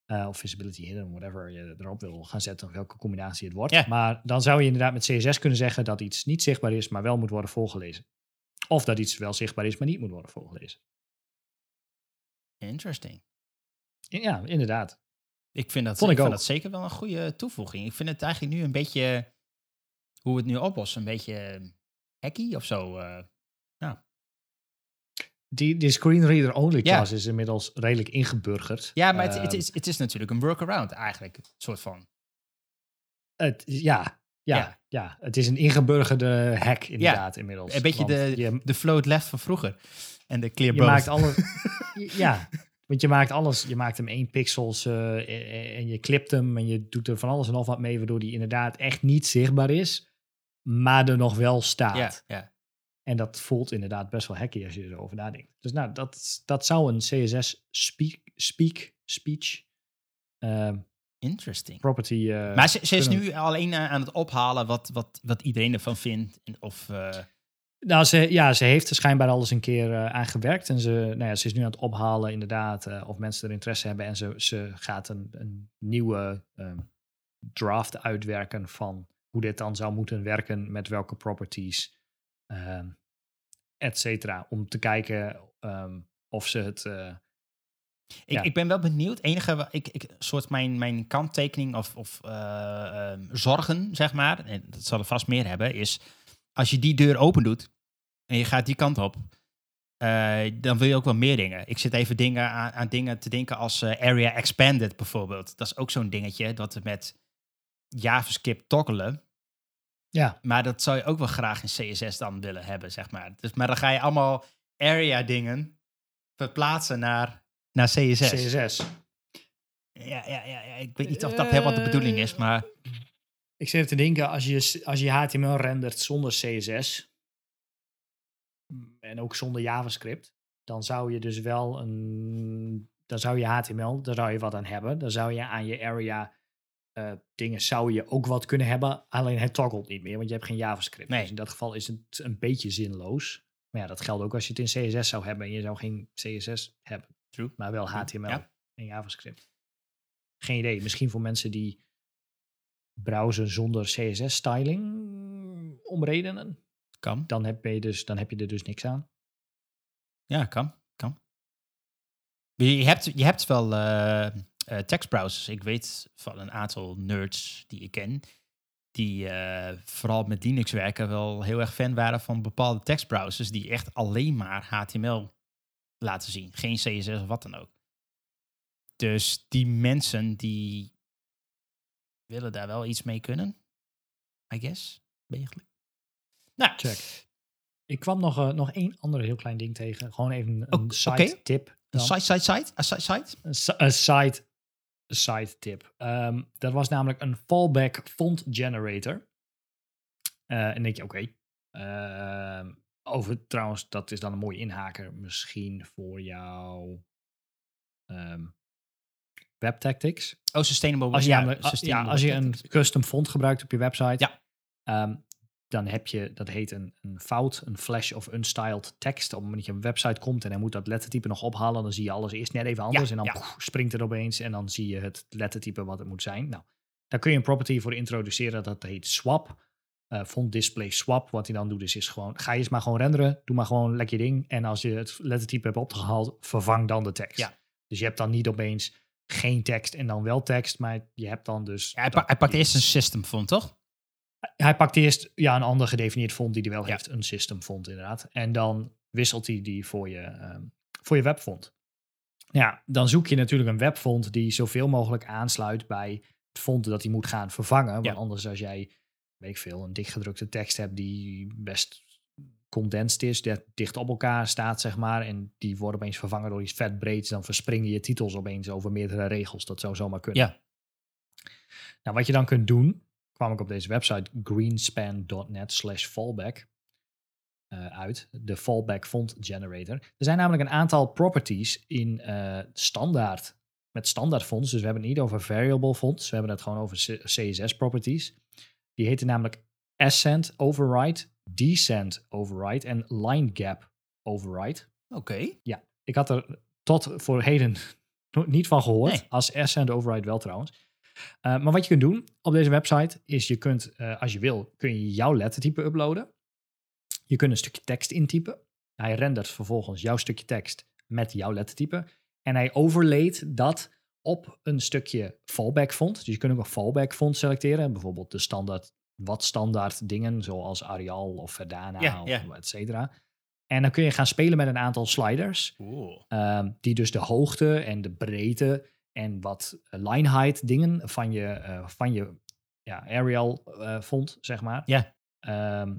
Eh, of visibility hidden, whatever je erop wil gaan zetten, of welke combinatie het wordt. Maar dan zou je inderdaad met CSS kunnen zeggen dat iets niet zichtbaar is, maar wel moet worden voorgelezen. Of dat iets wel zichtbaar is, maar niet moet worden voorgelezen. Interesting. Ja, inderdaad. Ik vind dat, Vond ik ik vind dat zeker wel een goede toevoeging. Ik vind het eigenlijk nu een beetje, hoe we het nu oplossen, een beetje hacky of zo. eh. Die, die screenreader only Ja. class is inmiddels redelijk ingeburgerd. Ja, maar het, het, Ehm, is, het is natuurlijk een workaround eigenlijk, soort van. het, ja, ja, Ja. ja, het is een ingeburgerde hack inderdaad inmiddels. Een beetje de, je, de float left van vroeger. En de clear je both. maakt alles. ja, want je maakt alles. Je maakt hem één pixels eh, en- en je clipt hem en je doet er van alles en nog wat mee, waardoor die inderdaad echt niet zichtbaar is, maar er nog wel staat. Ja, ja. En dat voelt inderdaad best wel hacky als je erover nadenkt. Dus nou, dat, dat zou een CSS speak, speak speech eh, Interesting. property. eh, maar ze, ze is nu alleen eh, aan het ophalen wat, wat, wat iedereen ervan vindt. Of, eh, Nou, ze, ja, ze heeft er schijnbaar alles een keer aan gewerkt. En ze, nou ja, ze is nu aan het ophalen, inderdaad, of mensen er interesse hebben. En ze, ze gaat een, een nieuwe ehm, draft uitwerken van hoe dit dan zou moeten werken, met welke properties, ehm et cetera. Om te kijken ehm, of ze het. eh, ik, Ja. ik ben wel benieuwd. Enige, ik, ik, soort mijn, mijn kanttekening of, of eh, ehm, zorgen, zeg maar, en dat zal er vast meer hebben, is als je die deur open doet en je gaat die kant op, eh, dan wil je ook wel meer dingen. Ik zit even dingen aan, aan dingen te denken als Area Expanded bijvoorbeeld. Dat is ook zo'n dingetje dat we met JavaScript toggelen. Ja, Maar dat zou je ook wel graag in CSS dan willen hebben, zeg maar. Dus, maar dan ga je allemaal area dingen verplaatsen naar, naar CSS. CSS. Ja, ja, ja, ja, ik weet niet of dat helemaal de bedoeling is, maar Ik zit te denken, als je, als je HTML rendert zonder CSS en ook zonder JavaScript, dan zou je dus wel een, dan zou je HTML, daar zou je wat aan hebben. Dan zou je aan je area eh, dingen zou je ook wat kunnen hebben, alleen het toggelt niet meer, want je hebt geen JavaScript. Nee. Dus in dat geval is het een beetje zinloos. Maar ja, dat geldt ook als je het in CSS zou hebben en je zou geen CSS hebben, True. maar wel HTML Ja. en JavaScript. Geen idee. Misschien voor mensen die browsen zonder CSS-styling om redenen. kan. Dan heb, je dus, dan heb je er dus niks aan. Ja, kan. kan. Je hebt, je hebt wel eh, eh, tekstbrowsers. Ik weet van een aantal nerds die ik ken, die eh, vooral met Linux werken, wel heel erg fan waren van bepaalde tekstbrowsers die echt alleen maar HTML laten zien. Geen CSS of wat dan ook. Dus die mensen die willen daar wel iets mee kunnen. I guess. Eigenlijk. Nou, Check. Ik kwam nog, eh, nog één ander heel klein ding tegen. Gewoon even een Oké, side oké. tip. een site, site, site. Een site, site. Een si- een side, tip. Ehm, dat was namelijk een fallback font generator. Eh, en denk je, oké. ehm, over trouwens, dat is dan een mooie inhaker misschien voor jouw ehm web tactics. Oh, sustainable. Als je, ja, namelijk- ja, sustainable als je een custom font gebruikt op je website, Ja. Dan heb je, dat heet een, een fout, een flash of unstyled tekst. Op het moment dat je een website komt en hij moet dat lettertype nog ophalen, dan zie je alles eerst net even anders en dan ja. springt het opeens en dan zie je het lettertype wat het moet zijn. Nou, daar kun je een property voor introduceren, dat heet swap. eh font display swap. Wat hij dan doet is, is gewoon, ga je eens maar gewoon renderen, doe maar gewoon lekker ding. En als je het lettertype hebt opgehaald, vervang dan de tekst. Ja. Dus je hebt dan niet opeens geen tekst en dan wel tekst, maar je hebt dan dus... Ja, hij, pa- hij pakt eerst een system font, toch? Hij pakt eerst ja, een ander gedefinieerd font die hij wel Ja. heeft, een system font inderdaad. En dan wisselt hij die voor je, ehm, voor je webfont. Ja, dan zoek je natuurlijk een webfont die zoveel mogelijk aansluit bij het font dat hij moet gaan vervangen. Want Ja. anders als jij, weet ik veel, een dichtgedrukte tekst hebt die best condensed is, dat dicht op elkaar staat, zeg maar, en die wordt opeens vervangen door iets vet breeds, dan verspringen je titels opeens over meerdere regels. Dat zou zomaar kunnen. Ja. Nou, wat je dan kunt doen, kwam ik op deze website greenspan.net slash fallback eh, uit. De fallback font generator. Er zijn namelijk een aantal properties in eh, standaard, met standaard fonts. Dus we hebben het niet over variable fonts. We hebben het gewoon over CSS properties. Die heten namelijk ascent override, descent override en line gap override. Oké. Ik had er tot voor heden niet van gehoord. Nee. Als ascent override wel trouwens. Uh, maar wat je kunt doen op deze website is je kunt, uh, als je wil, kun je jouw lettertype uploaden. Je kunt een stukje tekst intypen. Hij rendert vervolgens jouw stukje tekst met jouw lettertype. En hij overlaat dat op een stukje fallback font. Dus je kunt ook een fallback font selecteren. Bijvoorbeeld de standaard, wat standaard dingen, zoals Arial of Verdana of et cetera. En dan kun je gaan spelen met een aantal sliders. Ehm, die dus de hoogte en de breedte en wat eh, line height dingen van je, eh, van je ja, Arial eh, font, zeg maar. Ja. Ehm,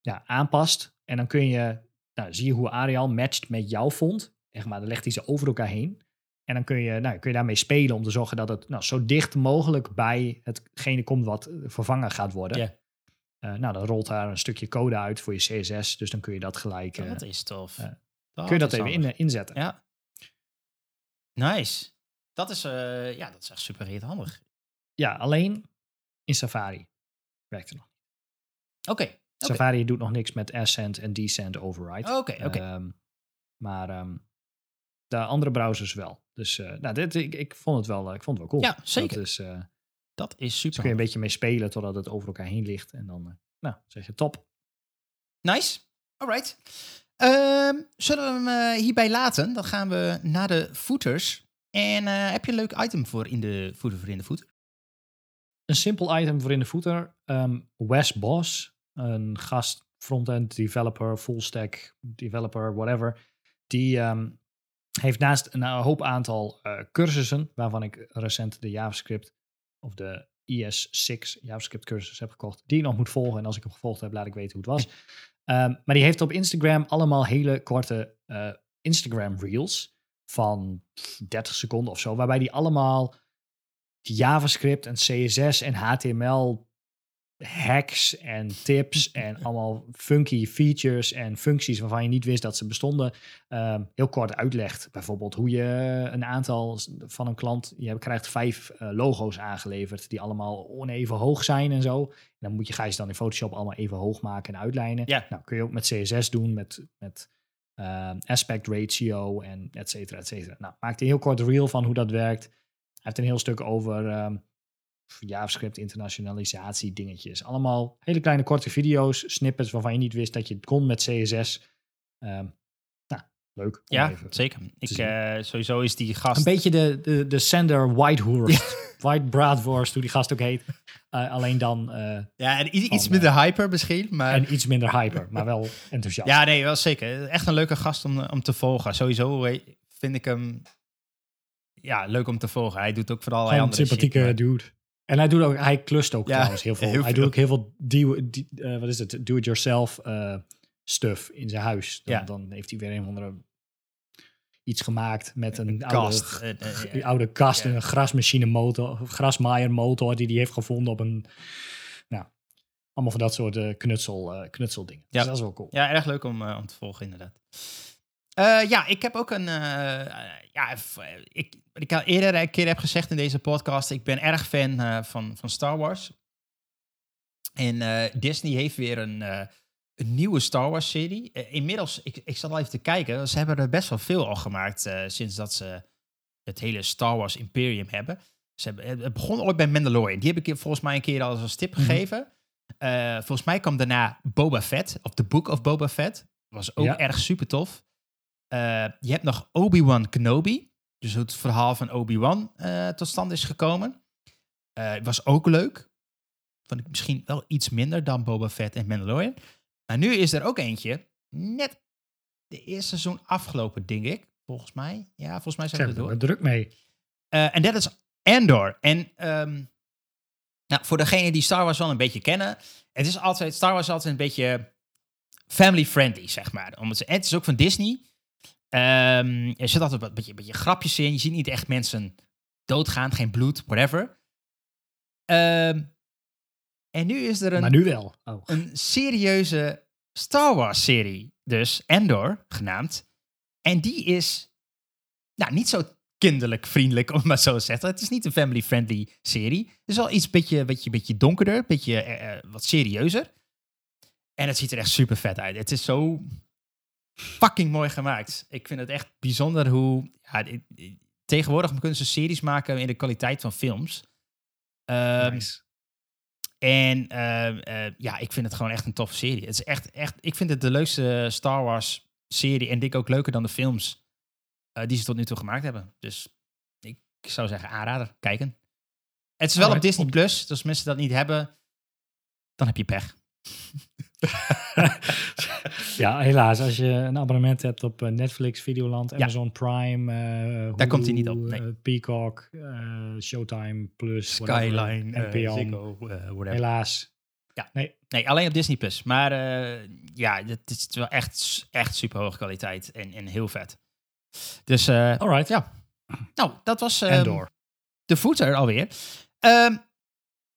ja, aanpast. En dan kun je, nou, zie je hoe Arial matcht met jouw font. Zeg maar, dan legt hij ze over elkaar heen. En dan kun je, nou, kun je daarmee spelen om te zorgen dat het nou, zo dicht mogelijk bij hetgene komt wat vervangen gaat worden. Ja. Nou, dan rolt daar een stukje code uit voor je CSS. Dus dan kun je dat gelijk, Dat is tof. Dat kun je dat even in, inzetten. Ja. Nice. Dat is, eh, ja, dat is echt super handig. Ja, alleen in Safari werkt het nog. Oké. Safari doet nog niks met ascent en descent override. Oké, oké. Ehm, maar ehm, de andere browsers wel. Dus eh, nou, dit, ik, ik, vond het wel, eh, ik vond het wel cool. Ja, zeker. Dat is, Dat is dus super. kun je een beetje mee spelen totdat het over elkaar heen ligt. En dan, nou, zeg je top. Nice. Alright. Ehm zullen we hem hierbij laten? Dan gaan we naar de footers. En eh, heb je een leuk item voor in de voor in de footer? Een simpel item voor in de footer. Ehm, Wes Boss, een gast frontend developer, full stack developer, whatever. Die ehm, heeft naast een hoop aantal eh, cursussen, waarvan ik recent de JavaScript of de ES6 JavaScript cursus heb gekocht, die nog moet volgen. En als ik hem gevolgd heb, laat ik weten hoe het was. Ehm, maar die heeft op Instagram allemaal hele korte eh, Instagram reels van 30 seconden of zo, waarbij die allemaal JavaScript en CSS en HTML hacks en tips en allemaal funky features en functies waarvan je niet wist dat ze bestonden, ehm, heel kort uitlegt. Bijvoorbeeld hoe je een aantal van een klant, je krijgt vijf eh, logo's aangeleverd die allemaal oneven hoog zijn en zo. En dan moet je, ga je ze dan in Photoshop allemaal even hoog maken en uitlijnen. Ja. Nou, kun je ook met CSS doen, met, met ehm, aspect ratio en et cetera, et cetera. Nou, maakt een heel kort reel van hoe dat werkt. Hij heeft een heel stuk over ehm, JavaScript internationalisatie dingetjes. Allemaal hele kleine korte video's, snippets waarvan je niet wist dat je het kon met CSS. Ehm, nou, leuk. Ja, zeker. Ik, eh, sowieso is die gast... Een beetje de, de, de Sander Whitehorst. White Bradworst, hoe die gast ook heet. Eh, alleen dan eh, Ja, en iets Van, minder hyper misschien, maar... en iets minder hyper, maar wel enthousiast. Ja, nee, wel zeker. Echt een leuke gast om, om te volgen. Sowieso eh, vind ik hem... Ja, leuk om te volgen. Hij doet ook vooral Gewoon een sympathieke shit, dude. En hij doet ook, hij klust ook Ja, trouwens heel veel. heel hij veel. doet ook heel veel, eh, wat is het, do-it-yourself eh, stuff in zijn huis. Dan, Ja. dan heeft hij weer een of andere iets gemaakt met een, Kast. oude, oude kast en een grasmachine motor, grasmaaier motor die hij heeft gevonden op een, nou, allemaal van dat soort eh, knutsel, eh, knutseldingen. Ja. Dus dat is wel cool. Ja, erg leuk om, eh, om te volgen, inderdaad. Ja, ik heb ook een. ja, ik, ik al eerder een keer heb gezegd in deze podcast. Ik ben erg fan van, van Star Wars. En Disney heeft weer een, een nieuwe Star Wars serie. Eh, inmiddels, ik, ik zat al even te kijken. Ze hebben er best wel veel al gemaakt eh, sinds dat ze het hele Star Wars Imperium hebben. Ze hebben het begon ooit bij Mandalorian. Die heb ik volgens mij een keer al als tip Mhm. gegeven. Eh, volgens mij kwam daarna Boba Fett, of The Book of Boba Fett. Was ook Ja. erg super tof. Je hebt nog Obi-Wan Kenobi. Dus hoe het verhaal van Obi-Wan tot stand is gekomen. Was ook leuk. Vond ik misschien wel iets minder dan Boba Fett en Mandalorian. Maar nu is er ook eentje. Net de eerste seizoen afgelopen, denk ik. Volgens mij. Ja, volgens mij zijn we er door. druk mee. Eh, En dat is Andor. En ehm, nou, voor degenen die Star Wars wel een beetje kennen, het is altijd, Star Wars is altijd een beetje family-friendly, zeg maar. Omdat ze, het is ook van Disney. Ehm, er zit altijd een beetje, een beetje grapjes in. Je ziet niet echt mensen doodgaan, geen bloed, whatever. Ehm, en nu is er een Maar nu wel. Oh. een serieuze Star Wars serie, dus Endor genaamd. En die is nou, niet zo kinderlijk vriendelijk, om het maar zo te zeggen. Het is niet een family-friendly serie. Het is wel iets beetje, beetje, beetje donkerder, beetje eh, eh, wat serieuzer. En het ziet er echt super vet uit. Het is zo fucking mooi gemaakt. Ik vind het echt bijzonder hoe... Ja, tegenwoordig kunnen ze series maken in de kwaliteit van films. Nice. En eh, eh, ja, ik vind het gewoon echt een toffe serie. Het is echt, echt, ik vind het de leukste Star Wars serie. En denk ook leuker dan de films eh, die ze tot nu toe gemaakt hebben. Dus ik zou zeggen aanrader, kijken. Het is wel op. Disney Plus. Dus als mensen dat niet hebben, dan heb je pech. Ja, helaas. Als je een abonnement hebt op eh, Netflix, Videoland, Ja. Amazon Prime, eh, Daar komt hij niet op, nee. eh, Peacock, Showtime Plus, whatever, Skyline, eh, whatever. Helaas. Nee, alleen op Disney Plus. Maar ja, het is wel echt, echt super hoge kwaliteit en, en heel vet. Dus Alright. ja. Nou, dat was door. de footer alweer. Ehm,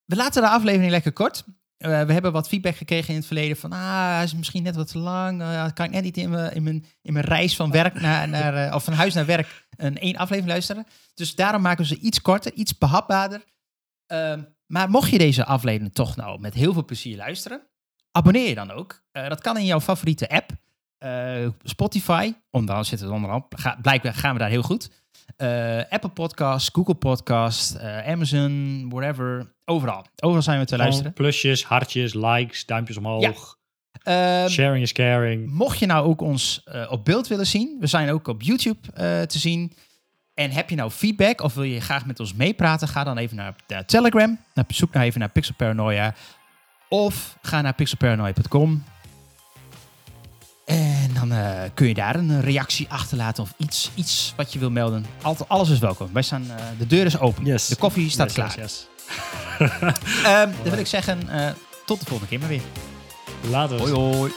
we laten de aflevering lekker kort. Eh, we hebben wat feedback gekregen in het verleden van, ah, is misschien net wat te lang. Eh, kan ik net niet in mijn, in mijn, in reis van werk naar, naar eh, of van huis naar werk een één aflevering luisteren. Dus daarom maken we ze iets korter, iets behapbaarder. Ehm, maar mocht je deze aflevering toch nou met heel veel plezier luisteren, abonneer je dan ook. Dat kan in jouw favoriete app. Eh, Spotify, onderaan zitten we onderaan. Ga, blijkbaar gaan we daar heel goed. Eh, Apple Podcasts, Google Podcasts, eh, Amazon, whatever. Overal. Overal zijn we te luisteren. Plusjes, hartjes, likes, duimpjes omhoog. Ehm, Sharing is caring. mocht je nou ook ons op beeld willen zien, we zijn ook op YouTube te zien. En heb je nou feedback of wil je graag met ons meepraten, ga dan even naar de Telegram. Zoek nou even naar Pixel Paranoia. Of ga naar pixelparanoia.com. En dan eh, kun je daar een reactie achterlaten of iets, iets wat je wil melden. Altijd, alles is welkom. Wij staan, eh, de deur is open. Yes. De koffie staat Yes, klaar. yes, Ehm, dan wil ik zeggen, eh, tot de volgende keer maar weer. Later. Hoi hoi.